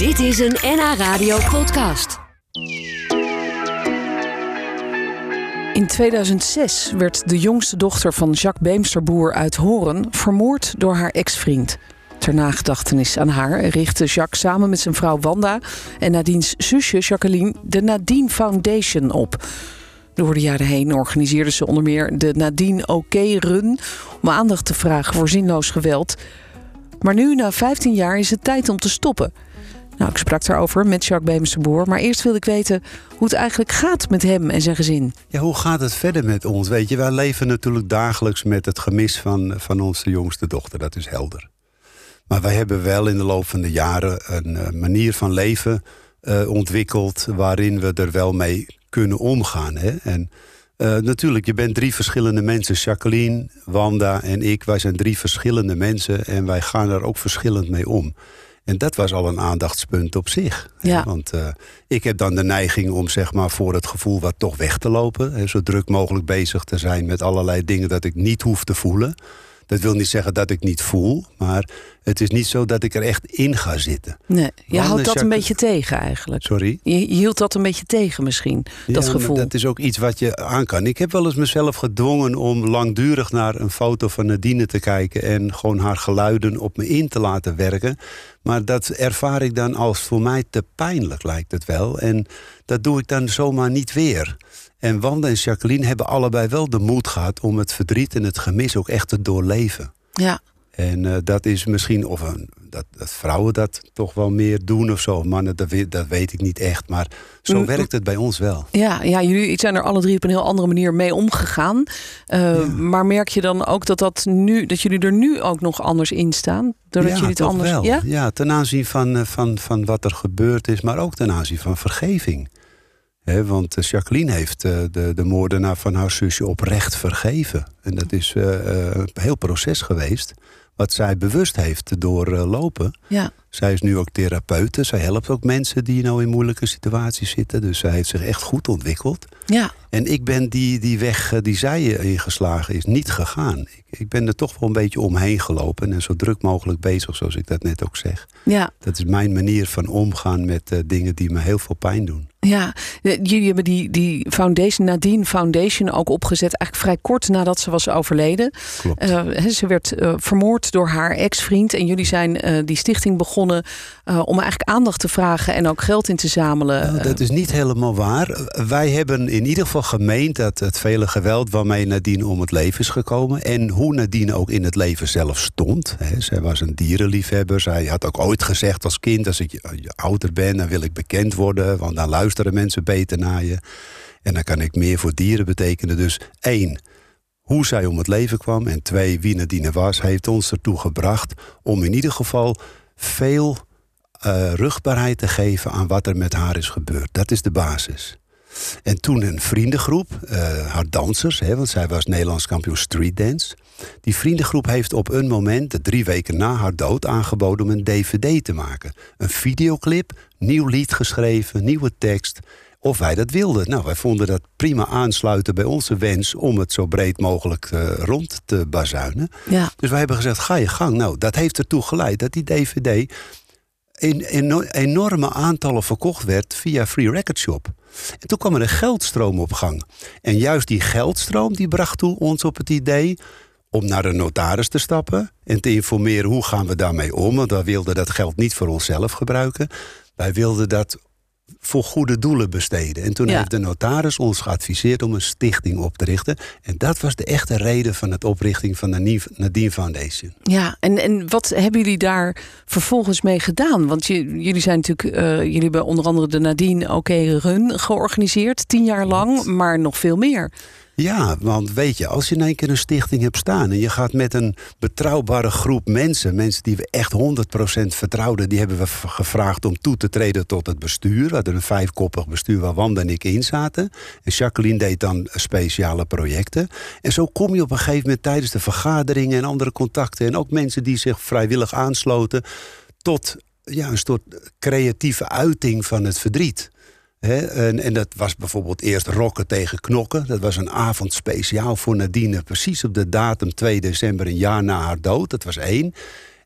Dit is een NH Radio podcast. In 2006 werd de jongste dochter van Jacques Beemsterboer uit Horen vermoord door haar ex-vriend. Ter nagedachtenis aan haar richtte Jacques samen met zijn vrouw Wanda en Nadine's zusje Jacqueline de Nadine Foundation op. Door de jaren heen organiseerde ze onder meer de Nadine OK Run om aandacht te vragen voor zinloos geweld. Maar nu, na 15 jaar, is het tijd om te stoppen. Nou, ik sprak daarover met Jacques Beemsterboer, maar eerst wilde ik weten hoe het eigenlijk gaat met hem en zijn gezin. Ja, hoe gaat het verder met ons? Weet je, wij leven natuurlijk dagelijks met het gemis van, van onze jongste dochter, dat is helder. Maar wij hebben wel in de loop van de jaren een uh, manier van leven uh, ontwikkeld waarin we er wel mee kunnen omgaan. Hè? En uh, natuurlijk, je bent drie verschillende mensen. Jacqueline, Wanda en ik, wij zijn drie verschillende mensen en wij gaan er ook verschillend mee om. En dat was al een aandachtspunt op zich. Ja. Want uh, ik heb dan de neiging om zeg maar voor het gevoel wat toch weg te lopen. Hè, zo druk mogelijk bezig te zijn met allerlei dingen dat ik niet hoef te voelen. Dat wil niet zeggen dat ik niet voel, maar het is niet zo dat ik er echt in ga zitten. Nee, je houdt dat een beetje tegen eigenlijk. Sorry? Je, je hield dat een beetje tegen misschien, dat Ja, gevoel. Dat is ook iets wat je aan kan. Ik heb wel eens mezelf gedwongen om langdurig naar een foto van Nadine te kijken... en gewoon haar geluiden op me in te laten werken. Maar dat ervaar ik dan als voor mij te pijnlijk, lijkt het wel. En dat doe ik dan zomaar niet weer. En Wanda en Jacqueline hebben allebei wel de moed gehad... om het verdriet en het gemis ook echt te doorleven. Ja, En eh, dat is misschien, of een, dat, dat vrouwen dat toch wel meer doen of zo. Mannen, dat weet, dat weet ik niet echt. Maar zo Mm, werkt het bij ons wel. ja, ja, jullie zijn er alle drie op een heel andere manier mee omgegaan. Uh, Maar merk je dan ook dat, dat, nu, dat jullie er nu ook nog anders in staan? Doordat ja, jullie het anders. wel. Ja? Ja? ten aanzien van, eh, van, van wat er gebeurd is, maar ook ten aanzien van vergeving. Want eh, Jacqueline heeft eh, de, de moordenaar van haar zusje oprecht vergeven. En dat is eh, eh, een heel proces geweest. Wat zij bewust heeft doorlopen. ja. Zij is nu ook therapeute. Zij helpt ook mensen die nou in moeilijke situaties zitten. Dus zij heeft zich echt goed ontwikkeld. ja. En ik ben die, die weg eh, die zij ingeslagen is niet gegaan. Ik, ik ben er toch wel een beetje omheen gelopen. En zo druk mogelijk bezig, zoals ik dat net ook zeg. ja. Dat is mijn manier van omgaan met uh, dingen die me heel veel pijn doen. Ja, eh, jullie hebben die, die foundation, Nadine Foundation, ook opgezet eigenlijk vrij kort nadat ze was overleden. Klopt. Uh, ze werd uh, vermoord door haar ex-vriend en jullie zijn die stichting begonnen uh, om eigenlijk aandacht te vragen en ook geld in te zamelen. Nou, dat is niet helemaal waar. Wij hebben in ieder geval gemeend dat het vele geweld waarmee Nadine om het leven is gekomen en hoe Nadine ook in het leven zelf stond. Zij was een dierenliefhebber. Zij had ook ooit gezegd als kind: als ik ouder ben, dan wil ik bekend worden, want dan luisteren mensen beter naar je. En dan kan ik meer voor dieren betekenen. Dus één, hoe zij om het leven kwam. En twee, wie Nadine was, heeft ons ertoe gebracht om in ieder geval veel uh, rugbaarheid te geven aan wat er met haar is gebeurd. Dat is de basis. En toen een vriendengroep, uh, haar dansers, hè, want zij was Nederlands kampioen street dance. Die vriendengroep heeft op een moment, drie weken na haar dood, aangeboden om een DVD te maken. Een videoclip, nieuw lied geschreven, nieuwe tekst. Of wij dat wilden. Nou, wij vonden dat prima aansluiten bij onze wens om het zo breed mogelijk uh, rond te bazuinen. Ja. Dus wij hebben gezegd: ga je gang. Nou, dat heeft ertoe geleid dat die DVD in, in enorme aantallen verkocht werd via Free Record Shop. En toen kwam er een geldstroom op gang. En juist die geldstroom die bracht toen ons op het idee om naar de notaris te stappen en te informeren hoe gaan we daarmee om. Want wij wilden dat geld niet voor onszelf gebruiken. Wij wilden dat voor goede doelen besteden. En toen Ja. heeft de notaris ons geadviseerd om een stichting op te richten. En dat was de echte reden van het oprichting van de Nadine Foundation. Ja, en, en wat hebben jullie daar vervolgens mee gedaan? Want je, jullie zijn natuurlijk, uh, jullie hebben onder andere de Nadine OK Run georganiseerd, tien jaar lang, maar nog veel meer. Ja, want weet je, als je in één keer een stichting hebt staan en je gaat met een betrouwbare groep mensen, mensen die we echt 100% vertrouwden, die hebben we gevraagd om toe te treden tot het bestuur. We hadden een vijfkoppig bestuur waar Wanda en ik in zaten. En Jacqueline deed dan speciale projecten. En zo kom je op een gegeven moment tijdens de vergaderingen en andere contacten en ook mensen die zich vrijwillig aansloten tot ja, een soort creatieve uiting van het verdriet. En, en, dat was bijvoorbeeld eerst rokken tegen knokken. Dat was een avond speciaal voor Nadine. Precies op de datum 2 december, een jaar na haar dood. Dat was één.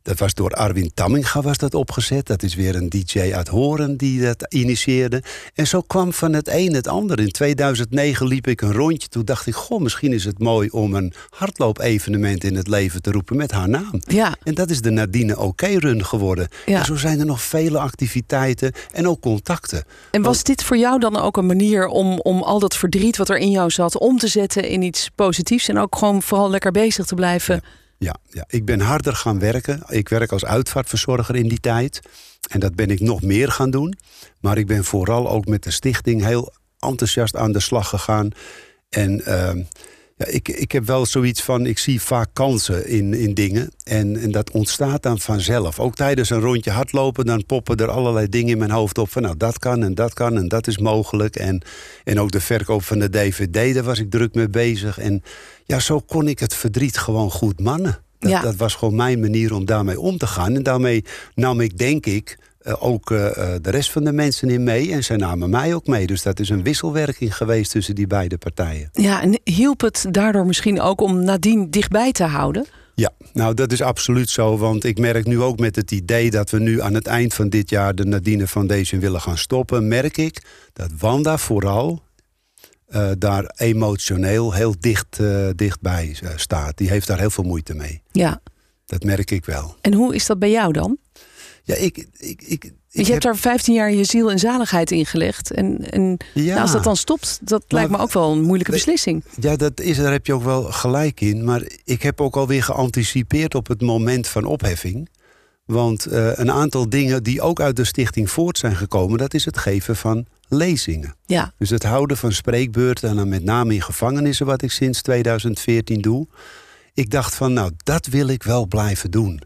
Dat was door Arwin Tamminga was dat opgezet. Dat is weer een DJ uit Horen die dat initieerde. En zo kwam van het een het ander. In 2009 liep ik een rondje. Toen dacht ik, goh, misschien is het mooi om een hardloopevenement in het leven te roepen met haar naam. Ja. En dat is de Nadine OK-run geworden. Ja. En zo zijn er nog vele activiteiten en ook contacten. En was dit voor jou dan ook een manier om, om al dat verdriet wat er in jou zat om te zetten in iets positiefs en ook gewoon vooral lekker bezig te blijven? Ja, ja, ik ben harder gaan werken. Ik werk als uitvaartverzorger in die tijd. En dat ben ik nog meer gaan doen. Maar ik ben vooral ook met de stichting heel enthousiast aan de slag gegaan. En ehm, ja, ik, ik heb wel zoiets van, ik zie vaak kansen in, in dingen. En, en dat ontstaat dan vanzelf. Ook tijdens een rondje hardlopen, dan poppen er allerlei dingen in mijn hoofd op. Van nou, dat kan en dat kan en dat is mogelijk. En, en ook de verkoop van de DVD, daar was ik druk mee bezig. En ja, zo kon ik het verdriet gewoon goed mannen. Dat, Ja. dat was gewoon mijn manier om daarmee om te gaan. En daarmee nam ik, denk ik, ook eh, eh, de rest van de mensen in mee. En zij namen mij ook mee. Dus dat is een wisselwerking geweest tussen die beide partijen. Ja, en hielp het daardoor misschien ook om Nadine dichtbij te houden? Ja, nou dat is absoluut zo. Want ik merk nu ook met het idee dat we nu aan het eind van dit jaar de Nadine Foundation willen gaan stoppen, merk ik dat Wanda vooral eh, daar emotioneel heel dicht, eh, dichtbij eh, staat. Die heeft daar heel veel moeite mee. Ja. Dat merk ik wel. En hoe is dat bij jou dan? Ja, ik. ik, ik, je heb- hebt daar 15 jaar je ziel en zaligheid in gelegd. En, en Ja. nou, als dat dan stopt, dat lijkt me ook wel een moeilijke beslissing. Ja, dat is, daar heb je ook wel gelijk in. Maar ik heb ook alweer geanticipeerd op het moment van opheffing. Want eh, een aantal dingen die ook uit de stichting voort zijn gekomen... dat is het geven van lezingen. Ja, Dus het houden van spreekbeurten... en dan met name in gevangenissen, wat ik sinds 2014 doe. Ik dacht van, nou, dat wil ik wel blijven doen.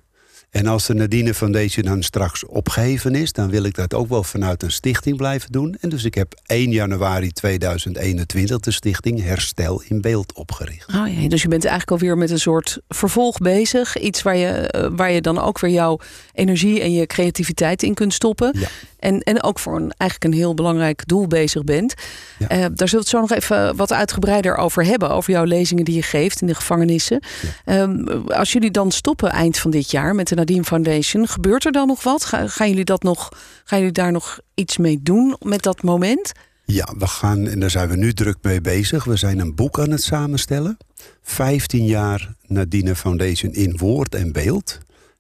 En als de Nadine Foundation dan straks opgeheven is... dan wil ik dat ook wel vanuit een stichting blijven doen. En dus ik heb 1 januari 2021 de stichting Herstel in Beeld opgericht. oh, ja. dus je bent eigenlijk alweer met een soort vervolg bezig. Iets waar je, eh, waar je dan ook weer jouw energie en je creativiteit in kunt stoppen. Ja. En, en ook voor een, eigenlijk een heel belangrijk doel bezig bent. Ja. Eh, daar zullen we het zo nog even wat uitgebreider over hebben. Over jouw lezingen die je geeft in de gevangenissen. Ehm, als jullie dan stoppen eind van dit jaar met de Nadine Foundation. Gebeurt er dan nog wat? Ga- gaan, jullie dat nog, gaan jullie daar nog iets mee doen met dat moment? Ja, we gaan, en daar zijn we nu druk mee bezig. We zijn een boek aan het samenstellen. 15 jaar Nadine Foundation in woord en beeld.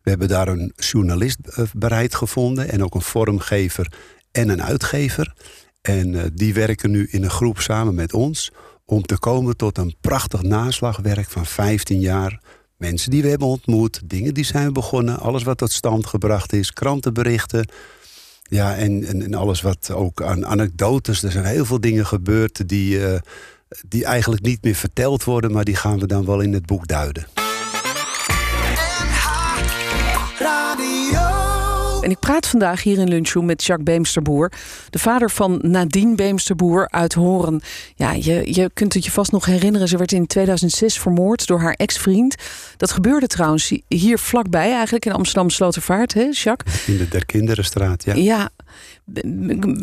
We hebben daar een journalist eh, bereid gevonden... en ook een vormgever en een uitgever. En eh, die werken nu in een groep samen met ons... om te komen tot een prachtig naslagwerk van 15 jaar... Mensen die we hebben ontmoet, dingen die zijn begonnen... alles wat tot stand gebracht is, krantenberichten... Ja, en, en, alles wat ook aan anekdotes. Er zijn heel veel dingen gebeurd die, eh, die eigenlijk niet meer verteld worden, maar die gaan we dan wel in het boek duiden. En ik praat vandaag hier in Lunchroom met Jacques Beemsterboer. De vader van Nadine Beemsterboer uit Horen. Ja, je, je kunt het je vast nog herinneren. Ze werd in 2006 vermoord door haar ex-vriend. Dat gebeurde trouwens hier vlakbij eigenlijk in Amsterdam Slotervaart, hè Jacques? In de Der Kinderenstraat, ja. Ja.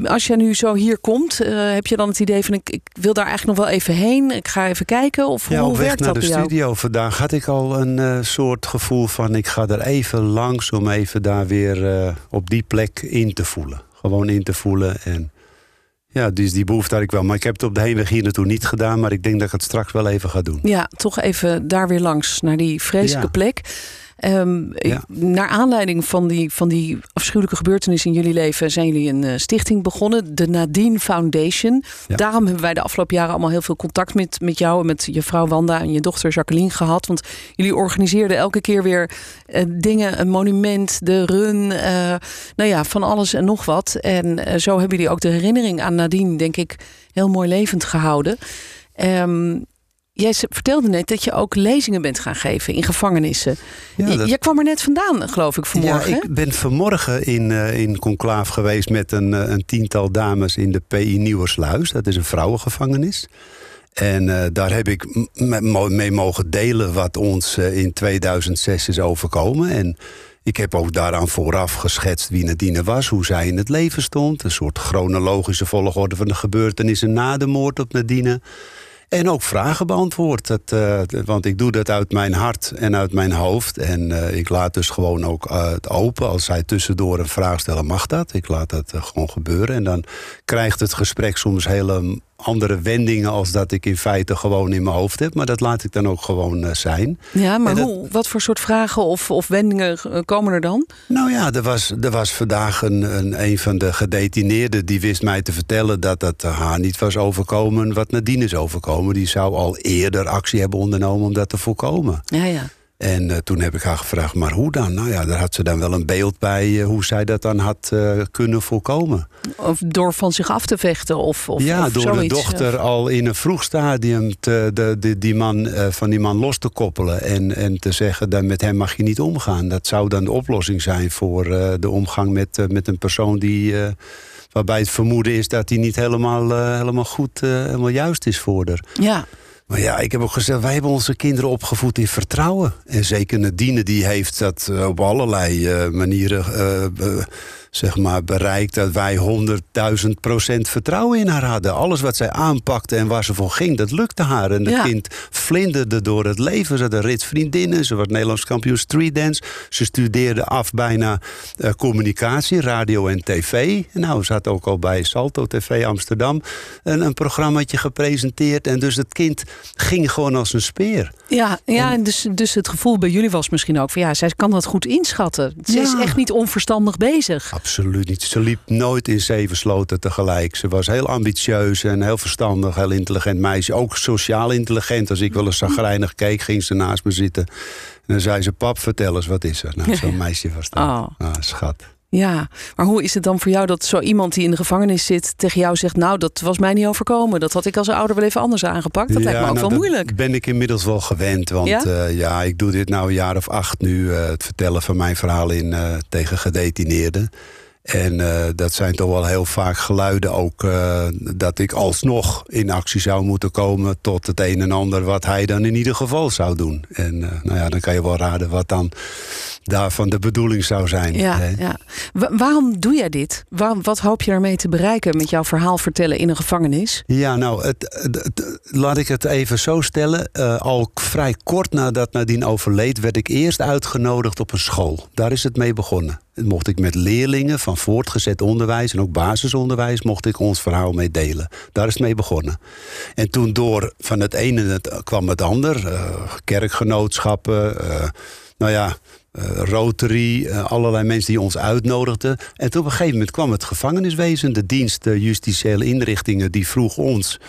Als jij nu zo hier komt, eh, heb je dan het idee van ik, ik wil daar eigenlijk nog wel even heen. Ik ga even kijken. Of Ja, hoe op weg werkt naar dat de studio vandaag had ik al een eh, soort gevoel van... ik ga er even langs om even daar weer eh, op die plek in te voelen. Gewoon in te voelen en... Ja, dus die behoefte had ik wel. Maar ik heb het op de heenweg hier naartoe niet gedaan. Maar ik denk dat ik het straks wel even ga doen. Ja, toch even daar weer langs naar die vreselijke Ja. plek. Ja. Naar aanleiding van die, van die afschuwelijke gebeurtenis in jullie leven zijn jullie een eh, stichting begonnen, de Nadine Foundation. Ja. Daarom hebben wij de afgelopen jaren allemaal heel veel contact met, met jou en met je vrouw Wanda en je dochter Jacqueline gehad. Want jullie organiseerden elke keer weer eh, dingen, een monument, de run, eh, nou ja, van alles en nog wat. En zo hebben jullie ook de herinnering aan Nadine, denk ik, heel mooi levend gehouden. Ehm, Jij vertelde net dat je ook lezingen bent gaan geven in gevangenissen. Ja, dat- Jij kwam er net vandaan, geloof ik, vanmorgen. Ja, ik ben vanmorgen in, eh in Conclaaf geweest met een, eh, een tiental dames in de PI Nieuwersluis. Dat is een vrouwengevangenis. En eh, daar heb ik mee mogen delen wat ons in 2006 is overkomen. En ik heb ook daaraan vooraf geschetst wie Nadine was, hoe zij in het leven stond. Een soort chronologische volgorde van de gebeurtenissen na de moord op Nadine. En ook vragen beantwoord. Dat, uh, want ik doe dat uit mijn hart en uit mijn hoofd. En uh, ik laat dus gewoon ook uh, het open. Als zij tussendoor een vraag stellen, mag dat. Ik laat dat gewoon gebeuren. En dan krijgt het gesprek soms hele andere wendingen als dat ik in feite gewoon in mijn hoofd heb. Maar dat laat ik dan ook gewoon uh, zijn. Ja, maar hoe, wat voor soort vragen of, of wendingen komen er dan? Nou ja, er was, er was vandaag een, een, een van de gedetineerden... die wist mij te vertellen dat het haar niet was overkomen... wat Nadine is overkomen. Die zou al eerder actie hebben ondernomen om dat te voorkomen. Ja, ja. En uh, toen heb ik haar gevraagd, maar hoe dan? Nou ja, daar had ze dan wel een beeld bij uh, hoe zij dat dan had uh, kunnen voorkomen. Of door van zich af te vechten? Of, of ja, of door zoiets. de dochter al in een vroeg stadium te, de, de, die man, van die man los te koppelen. En, en te zeggen, dat met hem mag je niet omgaan. Dat zou dan de oplossing zijn voor de omgang met, met een persoon die waarbij het vermoeden is dat hij niet helemaal, helemaal goed, helemaal juist is voor haar. Ja. Maar ja, ik heb ook gezegd, wij hebben onze kinderen opgevoed in vertrouwen. En zeker Nadine, die heeft dat uh, op allerlei manieren zeg maar, bereikt dat wij 100.000 procent vertrouwen in haar hadden. Alles wat zij aanpakte en waar ze voor ging, dat lukte haar. En het Ja. kind vlinderde door het leven. Ze had een rits vriendinnen, ze was Nederlands kampioen street dance. Ze studeerde af bijna eh, communicatie, radio en tv. Nou, ze had ook al bij Salto TV Amsterdam een, een programmaatje gepresenteerd. En dus het kind ging gewoon als een speer. Ja, ja en dus, dus het gevoel bij jullie was misschien ook van ja, zij kan dat goed inschatten. Ze is echt niet onverstandig bezig. Absoluut niet. Ze liep nooit in zeven sloten tegelijk. Ze was heel ambitieus en heel verstandig, heel intelligent meisje. Ook sociaal intelligent. Als ik wel eens zagrijnig keek, ging ze naast me zitten. En dan zei ze, pap, vertel eens, wat is er? Nou, zo'n meisje was dat. Oh. Ah, schat. Ja, maar hoe is het dan voor jou dat zo iemand die in de gevangenis zit tegen jou zegt: Nou, dat was mij niet overkomen. Dat had ik als ouder wel even anders aangepakt. Dat lijkt me ook nou, wel dat moeilijk. ben ik inmiddels wel gewend. Want Ja? ja, ja ik doe dit nou een jaar of acht nu. eh, het vertellen van mijn verhaal in, eh, tegen gedetineerden. En eh, dat zijn toch wel heel vaak geluiden ook eh, dat ik alsnog in actie zou moeten komen tot het een en ander wat hij dan in ieder geval zou doen. En eh, nou ja, dan kan je wel raden wat dan daarvan de bedoeling zou zijn. Ja, hè. ja. Wa- waarom doe jij dit? Waarom, wat hoop je daarmee te bereiken met jouw verhaal vertellen in een gevangenis? Ja, nou, het, het- het- laat ik het even zo stellen. Eh, al vrij kort nadat Nadine overleed, werd ik eerst uitgenodigd op een school. Daar is het mee begonnen. Mocht ik met leerlingen van voortgezet onderwijs en ook basisonderwijs, mocht ik ons verhaal mee delen. Daar is het mee begonnen. En toen door van het ene kwam het ander. eh, kerkgenootschappen, eh, nou ja, eh, Rotary, eh, allerlei mensen die ons uitnodigden. En toen op een gegeven moment kwam het gevangeniswezen, de dienst de justitiële inrichtingen, die vroeg ons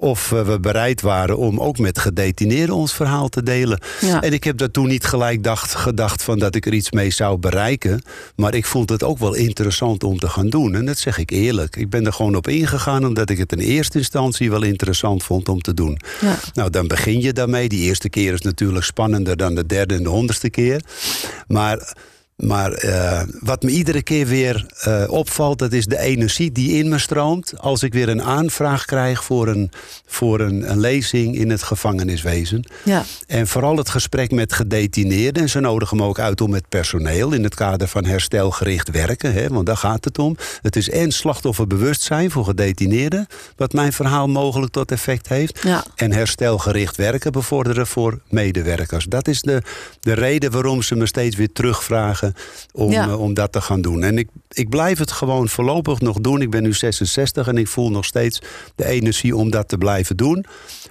of eh, we bereid waren om ook met gedetineerden ons verhaal te delen. Ja. En ik heb daar toen niet gelijk dacht, gedacht van dat ik er iets mee zou bereiken. Maar ik vond het ook wel interessant om te gaan doen. En dat zeg ik eerlijk. Ik ben er gewoon op ingegaan omdat ik het in eerste instantie wel interessant vond om te doen. Ja. Nou, dan begin je daarmee. Die eerste keer is natuurlijk spannender dan de derde en de honderdste keer. Maar, maar eh, wat me iedere keer weer eh, opvalt, dat is de energie die in me stroomt. Als ik weer een aanvraag krijg voor een, voor een, een lezing in het gevangeniswezen. Ja. En vooral het gesprek met gedetineerden. En ze nodigen me ook uit om met personeel in het kader van herstelgericht werken. Hè, want daar gaat het om. Het is en slachtofferbewustzijn voor gedetineerden. Wat mijn verhaal mogelijk tot effect heeft. Ja. En herstelgericht werken bevorderen voor medewerkers. Dat is de, de reden waarom ze me steeds weer terugvragen om, Ja. eh, om dat te gaan doen. En ik, ik blijf het gewoon voorlopig nog doen. Ik ben nu 66 en ik voel nog steeds de energie om dat te blijven doen.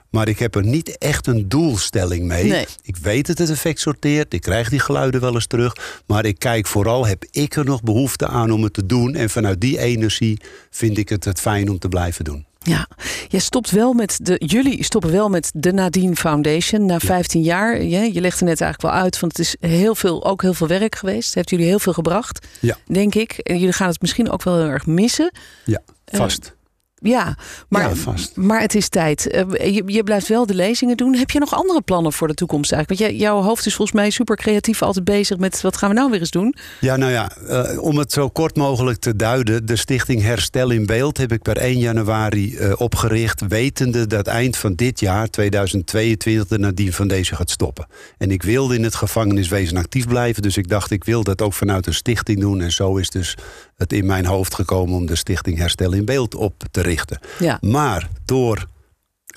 Maar ik heb er niet echt een doelstelling mee. Nee. Ik weet dat het effect sorteert. Ik krijg die geluiden wel eens terug. Maar ik kijk vooral, heb ik er nog behoefte aan om het te doen? En vanuit die energie vind ik het het fijn om te blijven doen. Ja, jij stopt wel met de, jullie stoppen wel met de Nadine Foundation na 15 jaar. Je, je legde net eigenlijk wel uit, want het is heel veel, ook heel veel werk geweest. Het heeft jullie heel veel gebracht, Ja. denk ik. En jullie gaan het misschien ook wel heel erg missen. Ja, vast. Ja, maar, Ja, vast. maar het is tijd. Eh, Je, je blijft wel de lezingen doen. Heb je nog andere plannen voor de toekomst eigenlijk? Want jij, jouw hoofd is volgens mij super creatief altijd bezig met wat gaan we nou weer eens doen? Ja, nou ja, eh, om het zo kort mogelijk te duiden. De stichting Herstel in Beeld heb ik per 1 januari eh, opgericht. Wetende dat eind van dit jaar, 2022, de Nadine Foundation gaat stoppen. En ik wilde in het gevangeniswezen actief blijven. Dus ik dacht, ik wil dat ook vanuit een stichting doen. En zo is dus het in mijn hoofd gekomen om de stichting Herstel in Beeld op te richten. Ja. Maar door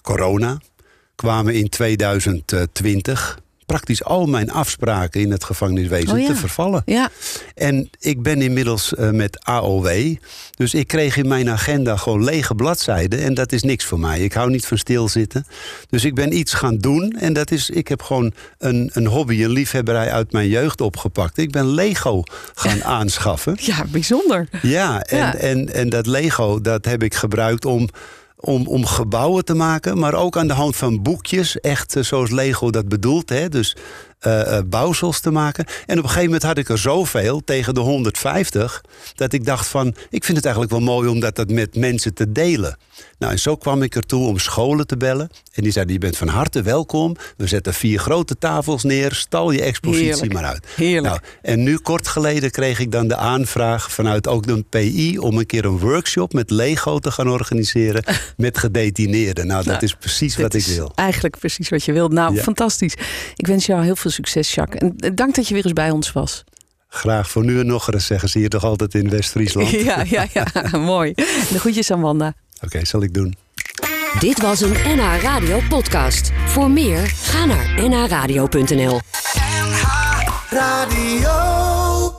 corona. Kwamen in 2020 praktisch al mijn afspraken in het gevangeniswezen Oh ja. te vervallen. Ja, En ik ben inmiddels eh, met AOW. Dus ik kreeg in mijn agenda gewoon lege bladzijden. En dat is niks voor mij. Ik hou niet van stilzitten. Dus ik ben iets gaan doen. En dat is, ik heb gewoon een, een hobby, een liefhebberij uit mijn jeugd opgepakt. Ik ben Lego gaan aanschaffen. ja bijzonder. Ja, en, Ja. En, en dat Lego dat heb ik gebruikt om, om, om gebouwen te maken, maar ook aan de hand van boekjes, echt eh, zoals Lego dat bedoelt. Hè? Dus eh, bouwsels te maken. En op een gegeven moment had ik er zoveel, tegen de 150, dat ik dacht van, ik vind het eigenlijk wel mooi om dat, dat met mensen te delen. Nou, en zo kwam ik ertoe om scholen te bellen. En die zeiden, je bent van harte welkom. We zetten vier grote tafels neer, stal je expositie Heerlijk. maar uit. Heerlijk. Nou, en nu kort geleden kreeg ik dan de aanvraag vanuit ook de PI om een keer een workshop met Lego te gaan organiseren met gedetineerden. Nou, dat Nou, is precies wat ik is wil. Eigenlijk precies wat je wilt. Nou, Ja. fantastisch. Ik wens jou heel veel succes, Jacques. En eh, dank dat je weer eens bij ons was. Graag voor nu en nog eens zeggen ze hier toch altijd in West-Friesland. Ja, ja, ja. Mooi. De groetjes aan Wanda. Oké, zal ik doen. Dit was een NH Radio podcast. Voor meer, ga naar nhradio.nl. Radio.